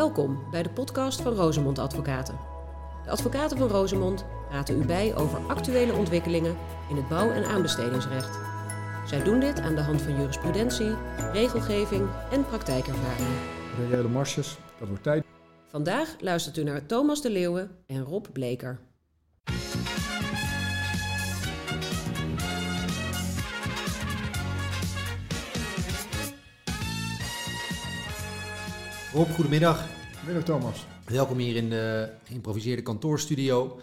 Welkom bij de podcast van Rosemond Advocaten. De advocaten van Rosemond praten u bij over actuele ontwikkelingen in het bouw- en aanbestedingsrecht. Zij doen dit aan de hand van jurisprudentie, regelgeving en praktijkervaring. Reële marsjes, dat wordt tijd. Vandaag luistert u naar Thomas de Leeuwen en Rob Bleker. Rob, goedemiddag. Thomas. Welkom hier in de geïmproviseerde kantoorstudio.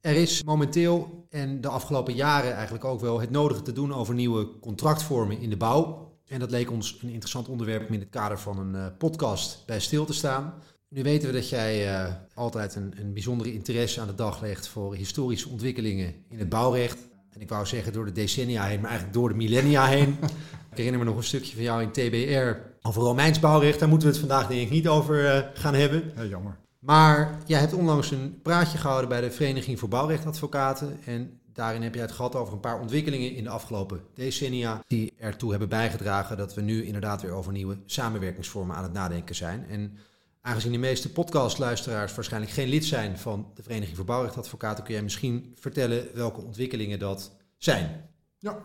Er is momenteel en de afgelopen jaren eigenlijk ook wel het nodige te doen over nieuwe contractvormen in de bouw. En dat leek ons een interessant onderwerp om in het kader van een uh, podcast bij stil te staan. Nu weten we dat jij uh, altijd een, een bijzondere interesse aan de dag legt voor historische ontwikkelingen in het bouwrecht. En ik wou zeggen door de decennia heen, maar eigenlijk door de millennia heen. ik herinner me nog een stukje van jou in TBR over Romeins bouwrecht. Daar moeten we het vandaag denk ik niet over uh, gaan hebben. Ja, jammer. Maar jij hebt onlangs een praatje gehouden bij de Vereniging voor Bouwrechtadvocaten. En daarin heb je het gehad over een paar ontwikkelingen in de afgelopen decennia. Die ertoe hebben bijgedragen dat we nu inderdaad weer over nieuwe samenwerkingsvormen aan het nadenken zijn. En aangezien de meeste podcastluisteraars waarschijnlijk geen lid zijn van de Vereniging voor Bouwrechtadvocaten, kun jij misschien vertellen welke ontwikkelingen dat zijn? Ja,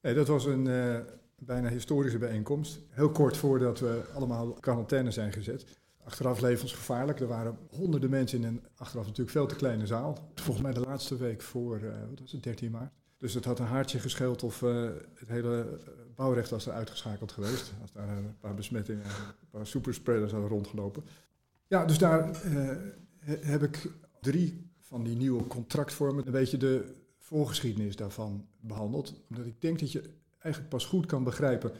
dat was een uh, bijna historische bijeenkomst. Heel kort voordat we allemaal quarantaine zijn gezet. Achteraf levensgevaarlijk. Er waren honderden mensen in een achteraf natuurlijk veel te kleine zaal. Volgens mij de laatste week voor, uh, wat was het, 13 maart. Dus het had een haartje gescheeld of uh, het hele bouwrecht was er uitgeschakeld geweest. Als daar een paar besmettingen, een paar superspreaders hadden rondgelopen. Ja, dus daar uh, heb ik drie van die nieuwe contractvormen, een beetje de voorgeschiedenis daarvan behandeld. Omdat ik denk dat je eigenlijk pas goed kan begrijpen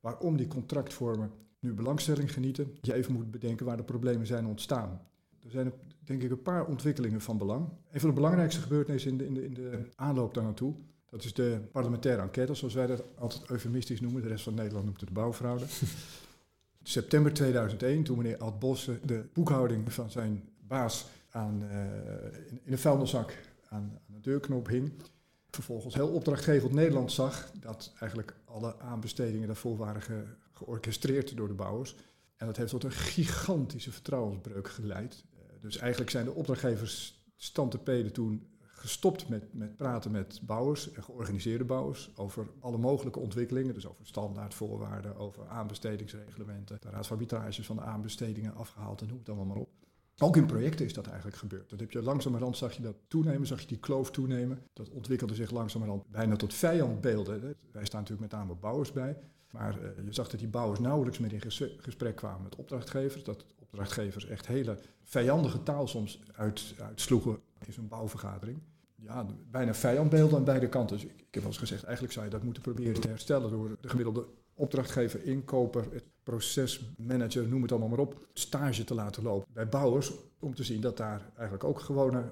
waarom die contractvormen nu belangstelling genieten, je even moet bedenken waar de problemen zijn ontstaan. Er zijn denk ik een paar ontwikkelingen van belang. Een van de belangrijkste gebeurtenissen in de, in de, in de aanloop daar naartoe, dat is de parlementaire enquête, zoals wij dat altijd eufemistisch noemen. De rest van Nederland noemt het de bouwfraude. September 2001, toen meneer Ad Bosse de boekhouding van zijn baas aan, uh, in, in een vuilniszak aan, aan de deurknop hing. Vervolgens heel opdrachtgevend Nederland zag dat eigenlijk alle aanbestedingen daarvoor waren ge, georchestreerd door de bouwers. En dat heeft tot een gigantische vertrouwensbreuk geleid. Uh, dus eigenlijk zijn de opdrachtgevers stantepeden toen gestopt met, met praten met bouwers en georganiseerde bouwers over alle mogelijke ontwikkelingen. Dus over standaardvoorwaarden, over aanbestedingsreglementen, de raad van van de aanbestedingen afgehaald en noem het allemaal maar op. Ook in projecten is dat eigenlijk gebeurd. Dat heb je langzamerhand zag je dat toenemen, zag je die kloof toenemen. Dat ontwikkelde zich langzamerhand bijna tot vijandbeelden. Wij staan natuurlijk met name bouwers bij. Maar uh, je zag dat die bouwers nauwelijks meer in gesprek kwamen met opdrachtgevers. Dat opdrachtgevers echt hele vijandige taal soms uit, uitsloegen in zo'n bouwvergadering. Ja, bijna vijandbeelden aan beide kanten. Dus ik, heb wel eens gezegd, eigenlijk zou je dat moeten proberen te herstellen door de gemiddelde opdrachtgever, inkoper, procesmanager, noem het allemaal maar op, stage te laten lopen bij bouwers. Om te zien dat daar eigenlijk ook gewone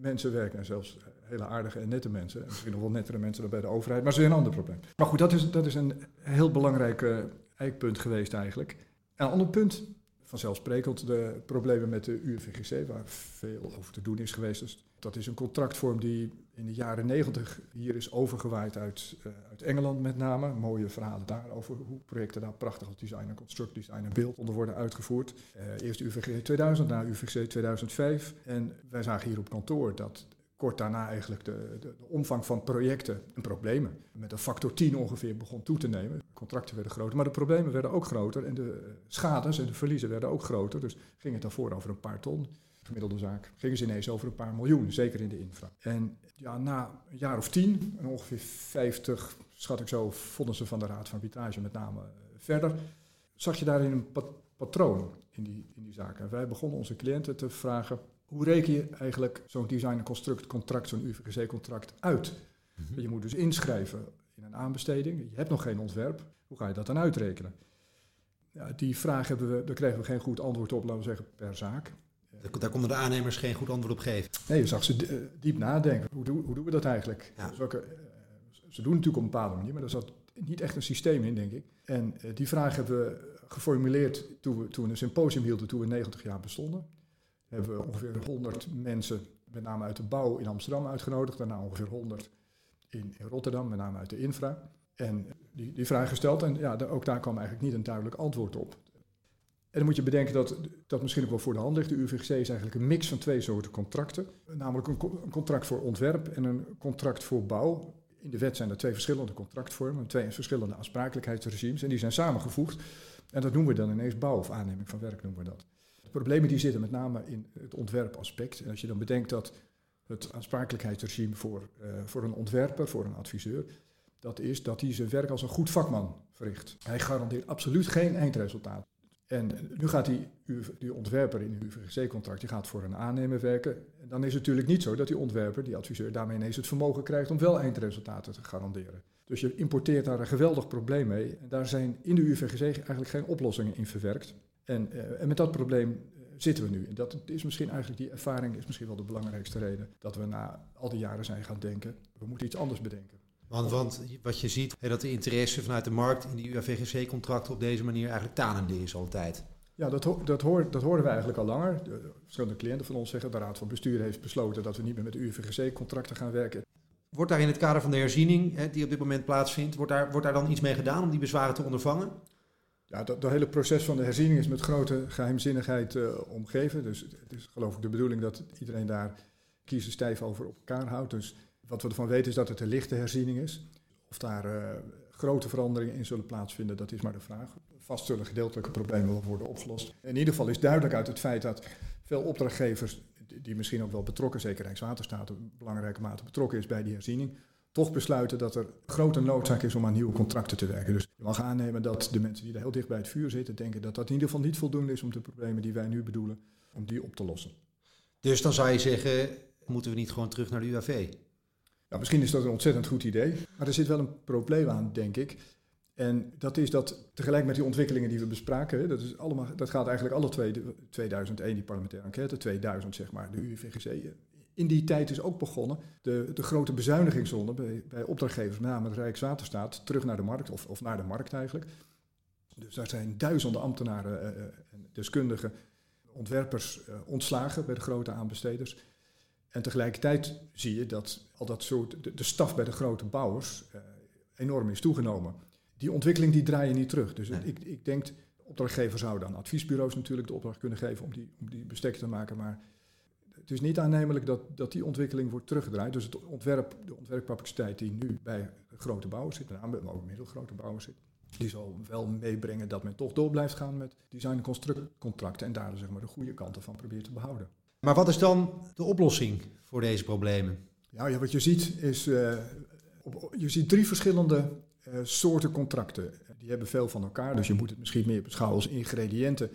mensen werken. En zelfs hele aardige en nette mensen. En misschien nog wel nettere mensen dan bij de overheid. Maar dat is een ander probleem. Maar goed, dat is, dat is een heel belangrijk uh, eikpunt geweest eigenlijk. En een ander punt, vanzelfsprekend de problemen met de UVGC, waar veel over te doen is geweest. Dus dat is een contractvorm die in de jaren negentig hier is overgewaaid uit, uh, uit Engeland met name. Mooie verhalen daar over hoe projecten daar prachtig als design en construct design en beeld onder worden uitgevoerd. Uh, eerst UVG 2000, na UVG 2005. En wij zagen hier op kantoor dat kort daarna eigenlijk de, de, de, omvang van projecten en problemen met een factor 10 ongeveer begon toe te nemen. Contracten werden groter, maar de problemen werden ook groter en de schades en de verliezen werden ook groter. Dus ging het daarvoor over een paar ton gemiddelde zaak, gingen ze ineens over een paar miljoen, zeker in de infra. En ja, na een jaar of tien, en ongeveer 50, schat ik zo, vonden ze van de Raad van Arbitrage met name verder, zag je daarin een pat patroon in die, in die zaken. En wij begonnen onze cliënten te vragen, hoe reken je eigenlijk zo'n design- en construct-contract, zo'n UVGC-contract uit? Mm -hmm. Je moet dus inschrijven in een aanbesteding, je hebt nog geen ontwerp, hoe ga je dat dan uitrekenen? Ja, die vraag hebben we, daar kregen we geen goed antwoord op, laten we zeggen, per zaak. Daar konden de aannemers geen goed antwoord op geven. Nee, je zag ze diep nadenken. Hoe, doen, hoe doen we dat eigenlijk? Ja. Welke, uh, ze doen natuurlijk op een bepaalde manier, maar er zat niet echt een systeem in, denk ik. En uh, die vraag hebben we geformuleerd toen we, toen we een symposium hielden, toen we 90 jaar bestonden. Hebben we ongeveer 100 mensen, met name uit de bouw in Amsterdam, uitgenodigd. Daarna ongeveer 100 in, Rotterdam, met name uit de infra. En die, die vraag gesteld en ja, ook daar kwam eigenlijk niet een duidelijk antwoord op. En dan moet je bedenken dat dat misschien ook wel voor de hand ligt. De UVGC is eigenlijk een mix van twee soorten contracten. Namelijk een, een contract voor ontwerp en een contract voor bouw. In de wet zijn er twee verschillende contractvormen, twee verschillende aansprakelijkheidsregimes. En die zijn samengevoegd. En dat noemen we dan ineens bouw of aanneming van werk noemen we dat. Problemen die zitten met name in het ontwerpaspect. En als je dan bedenkt dat het aansprakelijkheidsregime voor, uh, voor een ontwerper, voor een adviseur, dat is dat hij zijn werk als een goed vakman verricht. Hij garandeert absoluut geen eindresultaat. En nu gaat die, die ontwerper in een UVGC-contract, gaat voor een aannemer werken. En dan is het natuurlijk niet zo dat die ontwerper, die adviseur, daarmee ineens het vermogen krijgt om wel eindresultaten te garanderen. Dus je importeert daar een geweldig probleem mee. En daar zijn in de UVGC eigenlijk geen oplossingen in verwerkt. En, uh, en met dat probleem uh, zitten we nu. En dat is misschien eigenlijk, die ervaring is misschien wel de belangrijkste reden dat we na al die jaren zijn gaan denken, we moeten iets anders bedenken. Want, want wat je ziet, hè, dat de interesse vanuit de markt in die UAVGC-contracten op deze manier eigenlijk tanende is altijd. Ja, dat, dat, hoor, dat hoorden we eigenlijk al langer. De, verschillende cliënten van ons zeggen, de Raad van Bestuur heeft besloten dat we niet meer met UVGC-contracten gaan werken. Wordt daar in het kader van de herziening hè, die op dit moment plaatsvindt, wordt daar, wordt daar dan iets mee gedaan om die bezwaren te ondervangen? Ja, dat, dat hele proces van de herziening is met grote geheimzinnigheid uh, omgeven. Dus het is geloof ik de bedoeling dat iedereen daar kiezen stijf over op elkaar houdt. Dus wat we ervan weten is dat het een lichte herziening is. Of daar uh, grote veranderingen in zullen plaatsvinden, dat is maar de vraag. Vast zullen gedeeltelijke problemen worden opgelost. In ieder geval is duidelijk uit het feit dat veel opdrachtgevers, die misschien ook wel betrokken, zeker Rijkswaterstaat in belangrijke mate betrokken is bij die herziening, toch besluiten dat er grote noodzaak is om aan nieuwe contracten te werken. Dus je mag aannemen dat de mensen die er heel dicht bij het vuur zitten, denken dat dat in ieder geval niet voldoende is om de problemen die wij nu bedoelen, om die op te lossen. Dus dan zou je zeggen, moeten we niet gewoon terug naar de UAV? Ja, misschien is dat een ontzettend goed idee, maar er zit wel een probleem aan, denk ik. En dat is dat tegelijk met die ontwikkelingen die we bespraken, dat, is allemaal, dat gaat eigenlijk alle twee, 2001 die parlementaire enquête, 2000 zeg maar, de UVGC. In die tijd is ook begonnen de, de grote bezuinigingszone bij, bij opdrachtgevers, met name de Rijkswaterstaat, terug naar de markt, of, of naar de markt eigenlijk. Dus daar zijn duizenden ambtenaren uh, en deskundigen, ontwerpers uh, ontslagen bij de grote aanbesteders. En tegelijkertijd zie je dat al dat soort, de, de staf bij de grote bouwers uh, enorm is toegenomen. Die ontwikkeling die draai je niet terug. Dus nee. ik, ik denk, de opdrachtgever zou dan adviesbureaus natuurlijk de opdracht kunnen geven om die, om die bestek te maken. Maar het is niet aannemelijk dat, dat die ontwikkeling wordt teruggedraaid. Dus het ontwerp, de ontwerpcapaciteit die nu bij grote bouwers zit, met name ook middelgrote bouwers zit, die zal wel meebrengen dat men toch door blijft gaan met design- en constructcontracten en daar zeg maar, de goede kanten van probeert te behouden. Maar wat is dan de oplossing voor deze problemen? Ja, ja wat je ziet is, uh, op, je ziet drie verschillende uh, soorten contracten. Die hebben veel van elkaar, dus je moet het misschien meer beschouwen als ingrediënten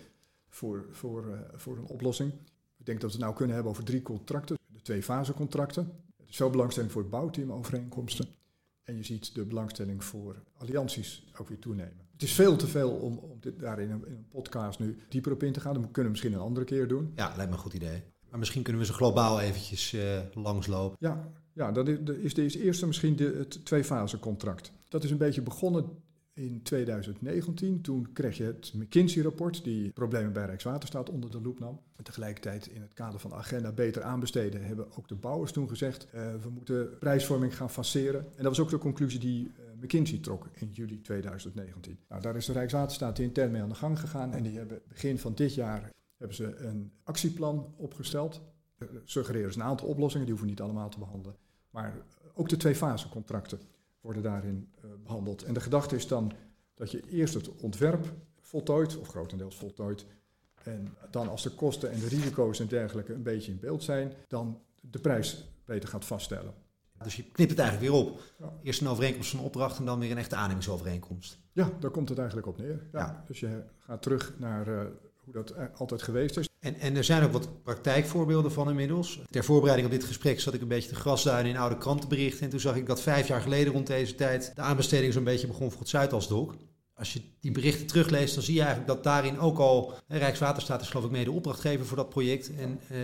voor, voor, uh, voor een oplossing. Ik denk dat we het nou kunnen hebben over drie contracten. De twee fasecontracten. Er is veel belangstelling voor bouwteamovereenkomsten. En je ziet de belangstelling voor allianties ook weer toenemen. Het is veel te veel om, om dit, daar in een, in een podcast nu dieper op in te gaan. Dat kunnen we misschien een andere keer doen. Ja, lijkt me een goed idee. Maar misschien kunnen we ze globaal eventjes uh, langslopen. Ja, ja dat is, is deze eerste misschien de, het twee-fase contract. Dat is een beetje begonnen in 2019. Toen kreeg je het McKinsey-rapport, die problemen bij Rijkswaterstaat onder de loep nam. En tegelijkertijd in het kader van de agenda beter aanbesteden hebben ook de bouwers toen gezegd... Uh, we moeten prijsvorming gaan faceren. En dat was ook de conclusie die uh, McKinsey trok in juli 2019. Nou, daar is de Rijkswaterstaat intern mee aan de gang gegaan. En die hebben begin van dit jaar hebben ze een actieplan opgesteld. Suggereren ze een aantal oplossingen, die hoeven niet allemaal te behandelen. Maar ook de twee fase contracten worden daarin uh, behandeld. En de gedachte is dan dat je eerst het ontwerp voltooit, of grotendeels voltooit. En dan als de kosten en de risico's en dergelijke een beetje in beeld zijn, dan de prijs beter gaat vaststellen. Dus je knipt het eigenlijk weer op. Ja. Eerst een overeenkomst van opdracht en dan weer een echte aannemingsovereenkomst. Ja, daar komt het eigenlijk op neer. Ja. ja. Dus je gaat terug naar uh, hoe dat altijd geweest is. En, en er zijn ook wat praktijkvoorbeelden van inmiddels. Ter voorbereiding op dit gesprek zat ik een beetje te grasduinen in oude krantenberichten. En toen zag ik dat vijf jaar geleden rond deze tijd de aanbesteding zo'n beetje begon voor het Zuidasdok. Als je die berichten terugleest, dan zie je eigenlijk dat daarin ook al... Rijkswaterstaat is geloof ik mede opdrachtgever voor dat project. En eh,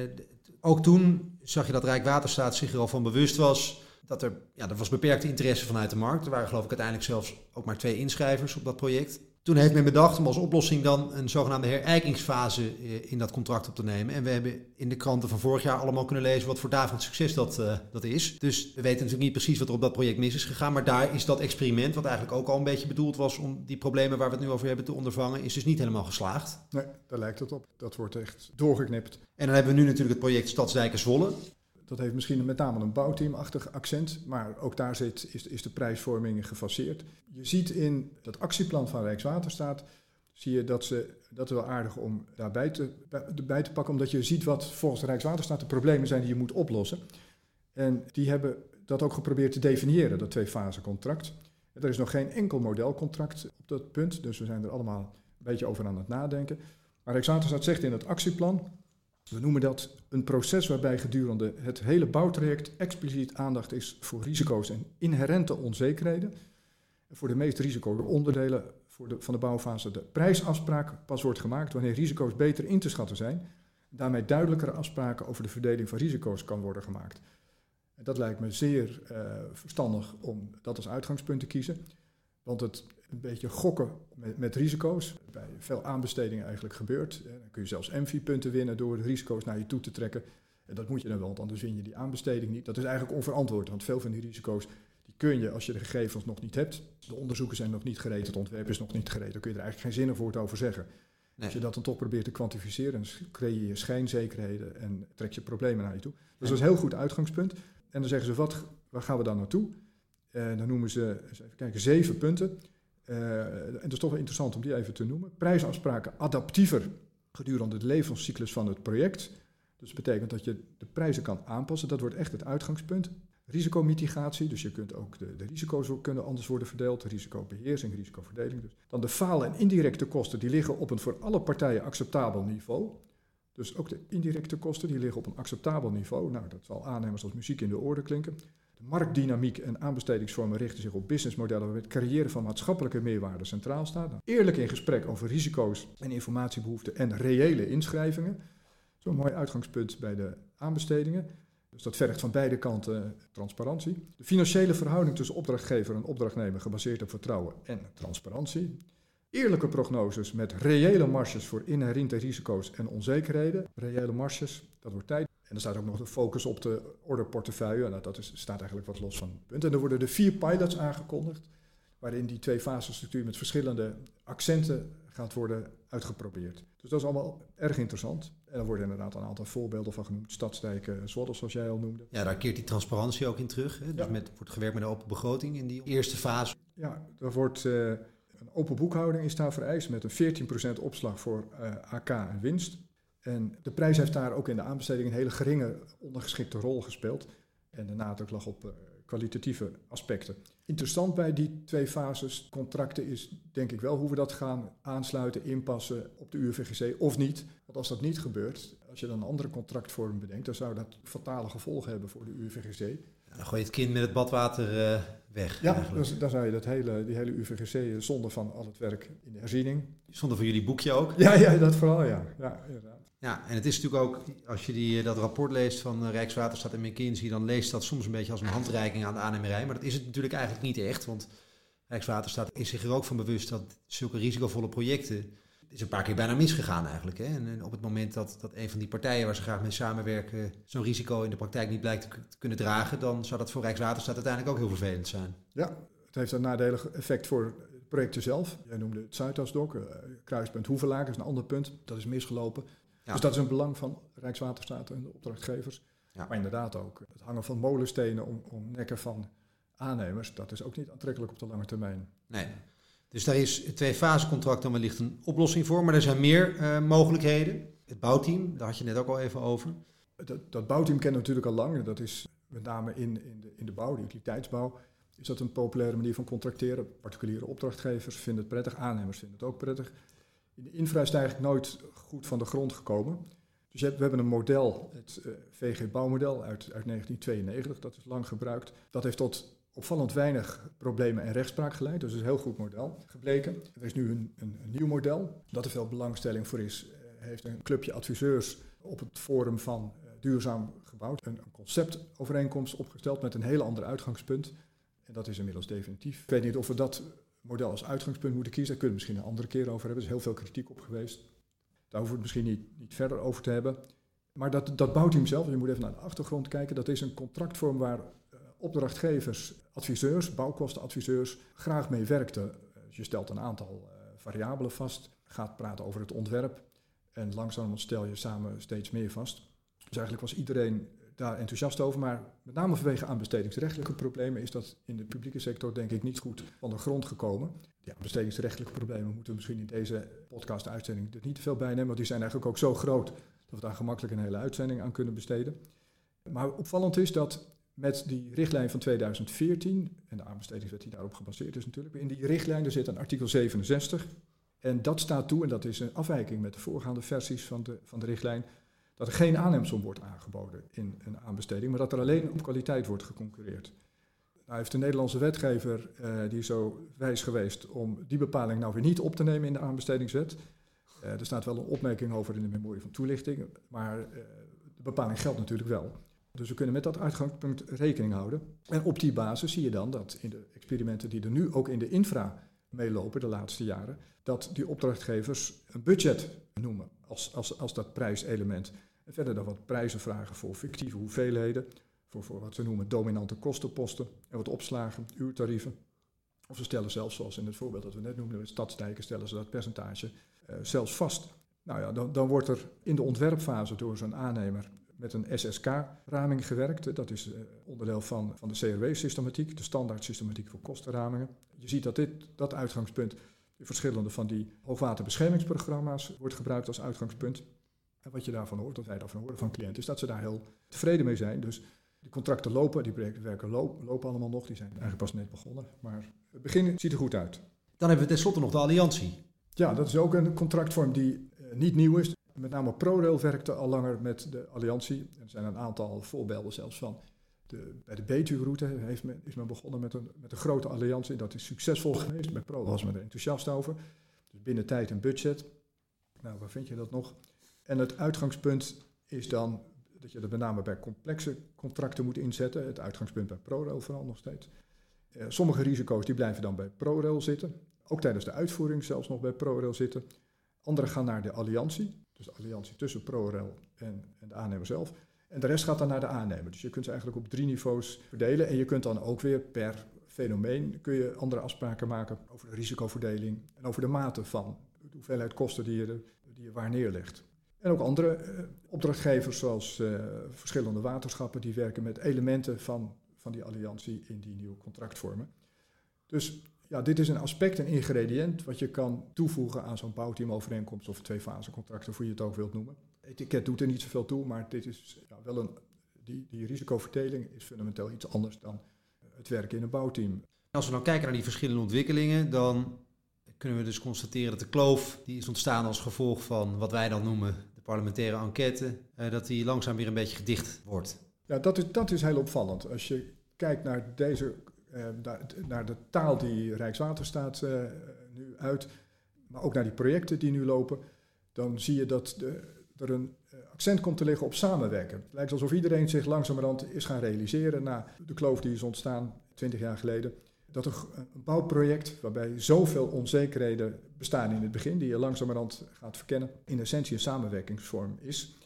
ook toen zag je dat Rijkswaterstaat zich er al van bewust was... dat er, ja, er was beperkte interesse vanuit de markt. Er waren geloof ik uiteindelijk zelfs ook maar twee inschrijvers op dat project. Toen heeft men bedacht om als oplossing dan een zogenaamde herijkingsfase eh, in dat contract op te nemen. En we hebben in de kranten van vorig jaar allemaal kunnen lezen wat voor daverend succes dat, uh, dat is. Dus we weten natuurlijk niet precies wat er op dat project mis is gegaan. Maar daar is dat experiment, wat eigenlijk ook al een beetje bedoeld was om die problemen waar we het nu over hebben te ondervangen, is dus niet helemaal geslaagd. Nee, daar lijkt het op. Dat wordt echt doorgeknipt. En dan hebben we nu natuurlijk het project Stadsdijken Zwolle. Dat heeft misschien met name een bouwteamachtig accent, maar ook daar zit, is, is de prijsvorming gefaseerd. Je ziet in dat actieplan van Rijkswaterstaat, zie je dat, ze, dat is wel aardig om daarbij te, bij te pakken, omdat je ziet wat volgens Rijkswaterstaat de problemen zijn die je moet oplossen. En die hebben dat ook geprobeerd te definiëren, dat twee-fase contract. Er is nog geen enkel modelcontract op dat punt, dus we zijn er allemaal een beetje over aan het nadenken. Maar Rijkswaterstaat zegt in het actieplan, we noemen dat een proces waarbij gedurende het hele bouwtraject expliciet aandacht is voor risico's en inherente onzekerheden. Voor de meest risicovolle onderdelen voor de, van de bouwfase de prijsafspraak pas wordt gemaakt wanneer risico's beter in te schatten zijn. Daarmee duidelijkere afspraken over de verdeling van risico's kan worden gemaakt. Dat lijkt me zeer uh, verstandig om dat als uitgangspunt te kiezen. Want het een beetje gokken met, met risico's, bij veel aanbestedingen eigenlijk gebeurt. Dan kun je zelfs MV-punten winnen door de risico's naar je toe te trekken. En dat moet je dan wel, want anders win je die aanbesteding niet. Dat is eigenlijk onverantwoord, want veel van die risico's die kun je als je de gegevens nog niet hebt. De onderzoeken zijn nog niet gereed, het ontwerp is nog niet gereed. Dan kun je er eigenlijk geen zinnen voor over zeggen. Nee. Als je dat dan toch probeert te kwantificeren, dan creëer je schijnzekerheden en trek je problemen naar je toe. Dus dat is een heel goed uitgangspunt. En dan zeggen ze, wat, waar gaan we dan naartoe? En dan noemen ze, even kijken, zeven punten. Uh, en het is toch wel interessant om die even te noemen. Prijsafspraken adaptiever gedurende de levenscyclus van het project. Dus dat betekent dat je de prijzen kan aanpassen. Dat wordt echt het uitgangspunt. Risicomitigatie, dus je kunt ook de, de risico's kunnen anders worden verdeeld. Risicobeheersing, risicoverdeling. Dus. Dan de faal- en indirecte kosten, die liggen op een voor alle partijen acceptabel niveau. Dus ook de indirecte kosten, die liggen op een acceptabel niveau. Nou, dat zal aannemers als muziek in de oren klinken. Marktdynamiek en aanbestedingsvormen richten zich op businessmodellen waar het creëren van maatschappelijke meerwaarde centraal staat. Eerlijk in gesprek over risico's en informatiebehoeften en reële inschrijvingen. Zo'n mooi uitgangspunt bij de aanbestedingen. Dus dat vergt van beide kanten transparantie. De financiële verhouding tussen opdrachtgever en opdrachtnemer gebaseerd op vertrouwen en transparantie. Eerlijke prognoses met reële marges voor inherente risico's en onzekerheden. Reële marges, dat wordt tijd. En er staat ook nog de focus op de orderportefeuille. Nou, dat is, staat eigenlijk wat los van het punt. En er worden er vier pilots aangekondigd, waarin die twee fasenstructuur met verschillende accenten gaat worden uitgeprobeerd. Dus dat is allemaal erg interessant. En er worden inderdaad een aantal voorbeelden van genoemd. Stadsdijken, Zwolle, zoals jij al noemde. Ja, daar keert die transparantie ook in terug. Hè? Dus met, wordt gewerkt met een open begroting in die eerste fase. Ja, er wordt uh, een open boekhouding is daar vereist met een 14% opslag voor uh, AK en winst. En de prijs heeft daar ook in de aanbesteding een hele geringe ondergeschikte rol gespeeld. En de nadruk lag op uh, kwalitatieve aspecten. Interessant bij die twee fases contracten is denk ik wel hoe we dat gaan aansluiten, inpassen op de UVGC of niet. Want als dat niet gebeurt, als je dan een andere contractvorm bedenkt, dan zou dat fatale gevolgen hebben voor de UVGC. dan gooi je het kind met het badwater uh, weg. Ja, dus, dan zou je dat hele, die hele UVGC zonder van al het werk in de herziening. Zonder voor jullie boekje ook? Ja, ja dat vooral, ja. ja inderdaad. Ja, en het is natuurlijk ook, als je die, dat rapport leest van Rijkswaterstaat en McKinsey, dan leest dat soms een beetje als een handreiking aan de aannemerij. Maar dat is het natuurlijk eigenlijk niet echt, want Rijkswaterstaat is zich er ook van bewust dat zulke risicovolle projecten, is een paar keer bijna misgegaan eigenlijk. Hè? En, op het moment dat, dat een van die partijen waar ze graag mee samenwerken zo'n risico in de praktijk niet blijkt te kunnen dragen, dan zou dat voor Rijkswaterstaat uiteindelijk ook heel vervelend zijn. Ja, het heeft een nadelig effect voor projecten zelf. Jij noemde het Zuidasdok, kruispunt Hoevelaak is een ander punt. Dat is misgelopen. Dus dat is een belang van Rijkswaterstaat en de opdrachtgevers. Ja. Maar inderdaad ook het hangen van molenstenen om, om nekken van aannemers, dat is ook niet aantrekkelijk op de lange termijn. Nee. Dus daar is het twee-fase-contract dan wellicht een oplossing voor, maar er zijn meer uh, mogelijkheden. Het bouwteam, daar had je net ook al even over. Dat, dat bouwteam kennen we natuurlijk al lang. Dat is met name in, in, de, in de bouw, de utiliteitsbouw, is dat een populaire manier van contracteren. Particuliere opdrachtgevers vinden het prettig, aannemers vinden het ook prettig. In de infra is het eigenlijk nooit goed van de grond gekomen. Dus we hebben een model, het uh, VG-bouwmodel uit, uit 1992, dat is lang gebruikt. Dat heeft tot opvallend weinig problemen en rechtspraak geleid, dus het is een heel goed model gebleken. Er is nu een, een, nieuw model, dat er veel belangstelling voor is. Uh, heeft een clubje adviseurs op het forum van uh, duurzaam gebouwd een, een conceptovereenkomst opgesteld met een heel ander uitgangspunt. En dat is inmiddels definitief. Ik weet niet of we dat model als uitgangspunt moeten kiezen. Daar kunnen we misschien een andere keer over hebben. Er is heel veel kritiek op geweest. Daar hoeven we het misschien niet, niet verder over te hebben. Maar dat, dat bouwteam zelf, je moet even naar de achtergrond kijken, dat is een contractvorm waar opdrachtgevers, adviseurs, bouwkostenadviseurs graag mee werkten. Uh, je stelt een aantal uh, variabelen vast, gaat praten over het ontwerp en langzaam stel je samen steeds meer vast. Dus eigenlijk was iedereen daar enthousiast over, maar met name vanwege aanbestedingsrechtelijke problemen is dat in de publieke sector denk ik niet goed van de grond gekomen. Ja, aanbestedingsrechtelijke problemen moeten we misschien in deze podcast-uitzending er niet te veel bij nemen, want die zijn eigenlijk ook zo groot dat we daar gemakkelijk een hele uitzending aan kunnen besteden. Maar opvallend is dat met die richtlijn van 2014, en de aanbestedingswet die daarop gebaseerd is natuurlijk, in die richtlijn er zit een artikel 67. En dat staat toe, en dat is een afwijking met de voorgaande versies van de, van de richtlijn, dat er geen aannemsom wordt aangeboden in een aanbesteding, maar dat er alleen op kwaliteit wordt geconcurreerd. Nou heeft de Nederlandse wetgever, uh, die is zo wijs geweest om die bepaling nou weer niet op te nemen in de aanbestedingswet. Uh, er staat wel een opmerking over in de memorie van toelichting, maar uh, de bepaling geldt natuurlijk wel. Dus we kunnen met dat uitgangspunt rekening houden. En op die basis zie je dan dat in de experimenten die er nu ook in de infra meelopen de laatste jaren, dat die opdrachtgevers een budget noemen als, als, als dat prijselement. En verder dan wat prijzen vragen voor fictieve hoeveelheden, voor, voor wat ze noemen dominante kostenposten en wat opslagen, uurtarieven. Of ze stellen zelfs, zoals in het voorbeeld dat we net noemden, stadsdijken, stellen ze dat percentage uh, zelfs vast. Nou ja, dan, dan wordt er in de ontwerpfase door zo'n aannemer met een SSK-raming gewerkt. Dat is uh, onderdeel van, van de CRW-systematiek, de standaard systematiek voor kostenramingen. Je ziet dat dit, dat uitgangspunt in verschillende van die hoogwaterbeschermingsprogramma's wordt gebruikt als uitgangspunt. En wat je daarvan hoort, wat wij daarvan horen van cliënten, is dat ze daar heel tevreden mee zijn. Dus die contracten lopen, die werken lopen, lopen allemaal nog, die zijn eigenlijk pas net begonnen. Maar het begin ziet er goed uit. Dan hebben we tenslotte nog de alliantie. Ja, dat is ook een contractvorm die uh, niet nieuw is. Met name ProRail werkte al langer met de alliantie. Er zijn een aantal voorbeelden zelfs van. De, bij de Betuwe-route heeft men, is men begonnen met een, met grote alliantie. Dat is succesvol geweest. Bij ProRail was men er enthousiast over. Dus binnen tijd en budget. Nou, waar vind je dat nog? En het uitgangspunt is dan dat je dat met name bij complexe contracten moet inzetten. Het uitgangspunt bij ProRail vooral nog steeds. Uh, sommige risico's die blijven dan bij ProRail zitten. Ook tijdens de uitvoering zelfs nog bij ProRail zitten. Andere gaan naar de alliantie. Dus de alliantie tussen ProRail en, en de aannemer zelf. En de rest gaat dan naar de aannemer. Dus je kunt ze eigenlijk op drie niveaus verdelen. En je kunt dan ook weer per fenomeen kun je andere afspraken maken over de risicoverdeling en over de mate van de hoeveelheid kosten die je, die je waar neerlegt. En ook andere uh, opdrachtgevers, zoals uh, verschillende waterschappen, die werken met elementen van, van die alliantie in die nieuwe contractvormen. Dus ja, dit is een aspect, een ingrediënt, wat je kan toevoegen aan zo'n bouwteamovereenkomst of twee-fase-contracten, hoe je het ook wilt noemen. Etiket doet er niet zoveel toe, maar dit is ja, wel een, die, die risicoverdeling is fundamenteel iets anders dan het werken in een bouwteam. Als we nou kijken naar die verschillende ontwikkelingen, dan kunnen we dus constateren dat de kloof die is ontstaan als gevolg van wat wij dan noemen de parlementaire enquête, eh, dat die langzaam weer een beetje gedicht wordt. Ja, dat is, dat is heel opvallend. Als je kijkt naar deze naar de taal die Rijkswaterstaat uh, nu uit, maar ook naar die projecten die nu lopen, dan zie je dat er een accent komt te liggen op samenwerken. Het lijkt alsof iedereen zich langzamerhand is gaan realiseren na de kloof die is ontstaan 20 jaar geleden. Dat een, een bouwproject waarbij zoveel onzekerheden bestaan in het begin, die je langzamerhand gaat verkennen, in essentie een samenwerkingsvorm is.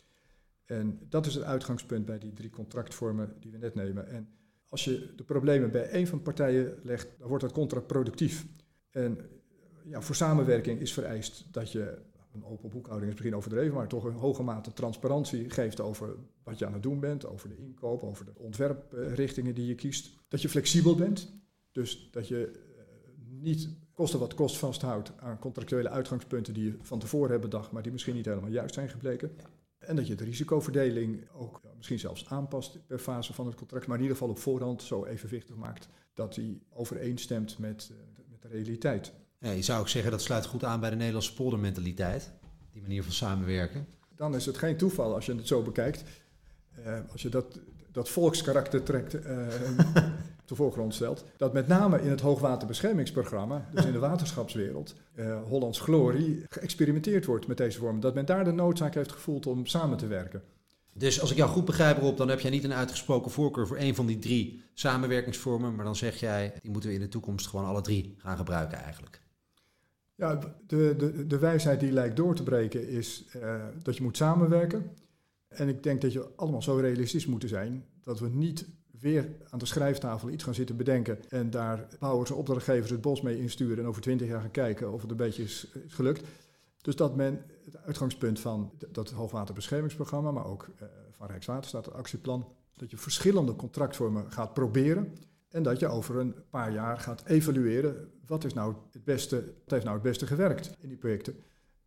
En dat is het uitgangspunt bij die drie contractvormen die we net nemen. En als je de problemen bij één van de partijen legt, dan wordt dat contraproductief. En ja, voor samenwerking is vereist dat je, een open boekhouding is misschien overdreven, maar toch een hoge mate transparantie geeft over wat je aan het doen bent, over de inkoop, over de ontwerprichtingen die je kiest. Dat je flexibel bent, dus dat je eh, niet kosten wat kost vasthoudt aan contractuele uitgangspunten die je van tevoren hebt bedacht, maar die misschien niet helemaal juist zijn gebleken. En dat je de risicoverdeling ook misschien zelfs aanpast per fase van het contract, maar in ieder geval op voorhand zo evenwichtig maakt dat die overeenstemt met, uh, met de realiteit. Ja, je zou ook zeggen dat sluit goed aan bij de Nederlandse poldermentaliteit, die manier van samenwerken. Dan is het geen toeval als je het zo bekijkt. Uh, als je dat, dat volkskarakter trekt, uh, de voorgrond stelt. Dat met name in het hoogwaterbeschermingsprogramma, dus in de waterschapswereld, uh, Hollands Glorie, geëxperimenteerd wordt met deze vorm. Dat men daar de noodzaak heeft gevoeld om samen te werken. Dus als ik jou goed begrijp erop, dan heb jij niet een uitgesproken voorkeur voor een van die drie samenwerkingsvormen. Maar dan zeg jij, die moeten we in de toekomst gewoon alle drie gaan gebruiken eigenlijk. Ja, de, de, de wijsheid die lijkt door te breken is uh, dat je moet samenwerken. En ik denk dat je allemaal zo realistisch moeten zijn dat we niet weer aan de schrijftafel iets gaan zitten bedenken en daar bouwers en opdrachtgevers het bos mee insturen en over twintig jaar gaan kijken of het een beetje is, gelukt. Dus dat men het uitgangspunt van dat hoogwaterbeschermingsprogramma, maar ook uh, van Rijkswaterstaat, het actieplan, dat je verschillende contractvormen gaat proberen en dat je over een paar jaar gaat evalueren wat is nou het beste, wat heeft nou het beste gewerkt in die projecten.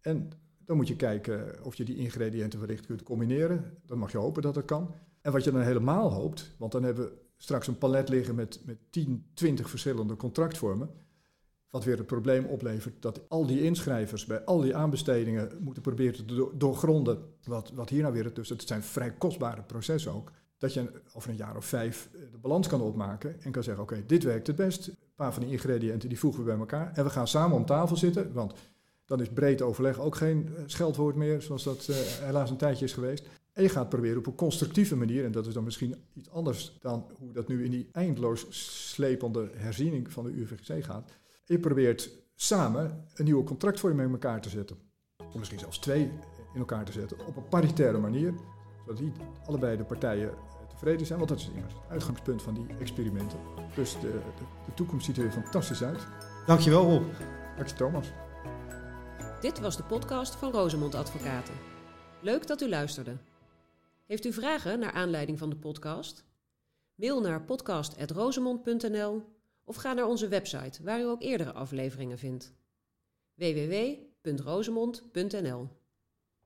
En dan moet je kijken of je die ingrediënten wellicht kunt combineren. Dan mag je hopen dat dat kan. En wat je dan helemaal hoopt, want dan hebben we straks een palet liggen met, met 10, 20 verschillende contractvormen. Wat weer het probleem oplevert dat al die inschrijvers bij al die aanbestedingen moeten proberen te doorgronden. Wat, wat hier nou weer, dus het zijn vrij kostbare processen ook. Dat je over een jaar of vijf eh, de balans kan opmaken en kan zeggen: Oké, dit werkt het best. Een paar van die ingrediënten die voegen we bij elkaar. En we gaan samen om tafel zitten. Want dan is breed overleg ook geen eh, scheldwoord meer, zoals dat uh, helaas een tijdje is geweest. En je gaat proberen op een constructieve manier, en dat is dan misschien iets anders dan hoe dat nu in die eindeloos slepende herziening van de UVGC gaat. Je probeert samen een nieuwe contractvorming in elkaar te zetten. Of misschien zelfs twee in elkaar te zetten, op een paritaire manier, zodat die, allebei de partijen eh, tevreden zijn. Want dat is immers het uitgangspunt van die experimenten. Dus de, de, de toekomst ziet er weer fantastisch uit. Dankjewel Rob. Dank je Thomas. Dit was de podcast van Rosemond Advocaten. Leuk dat u luisterde. Heeft u vragen naar aanleiding van de podcast? Mail naar podcast.rosemond.nl of ga naar onze website waar u ook eerdere afleveringen vindt. www.rosemond.nl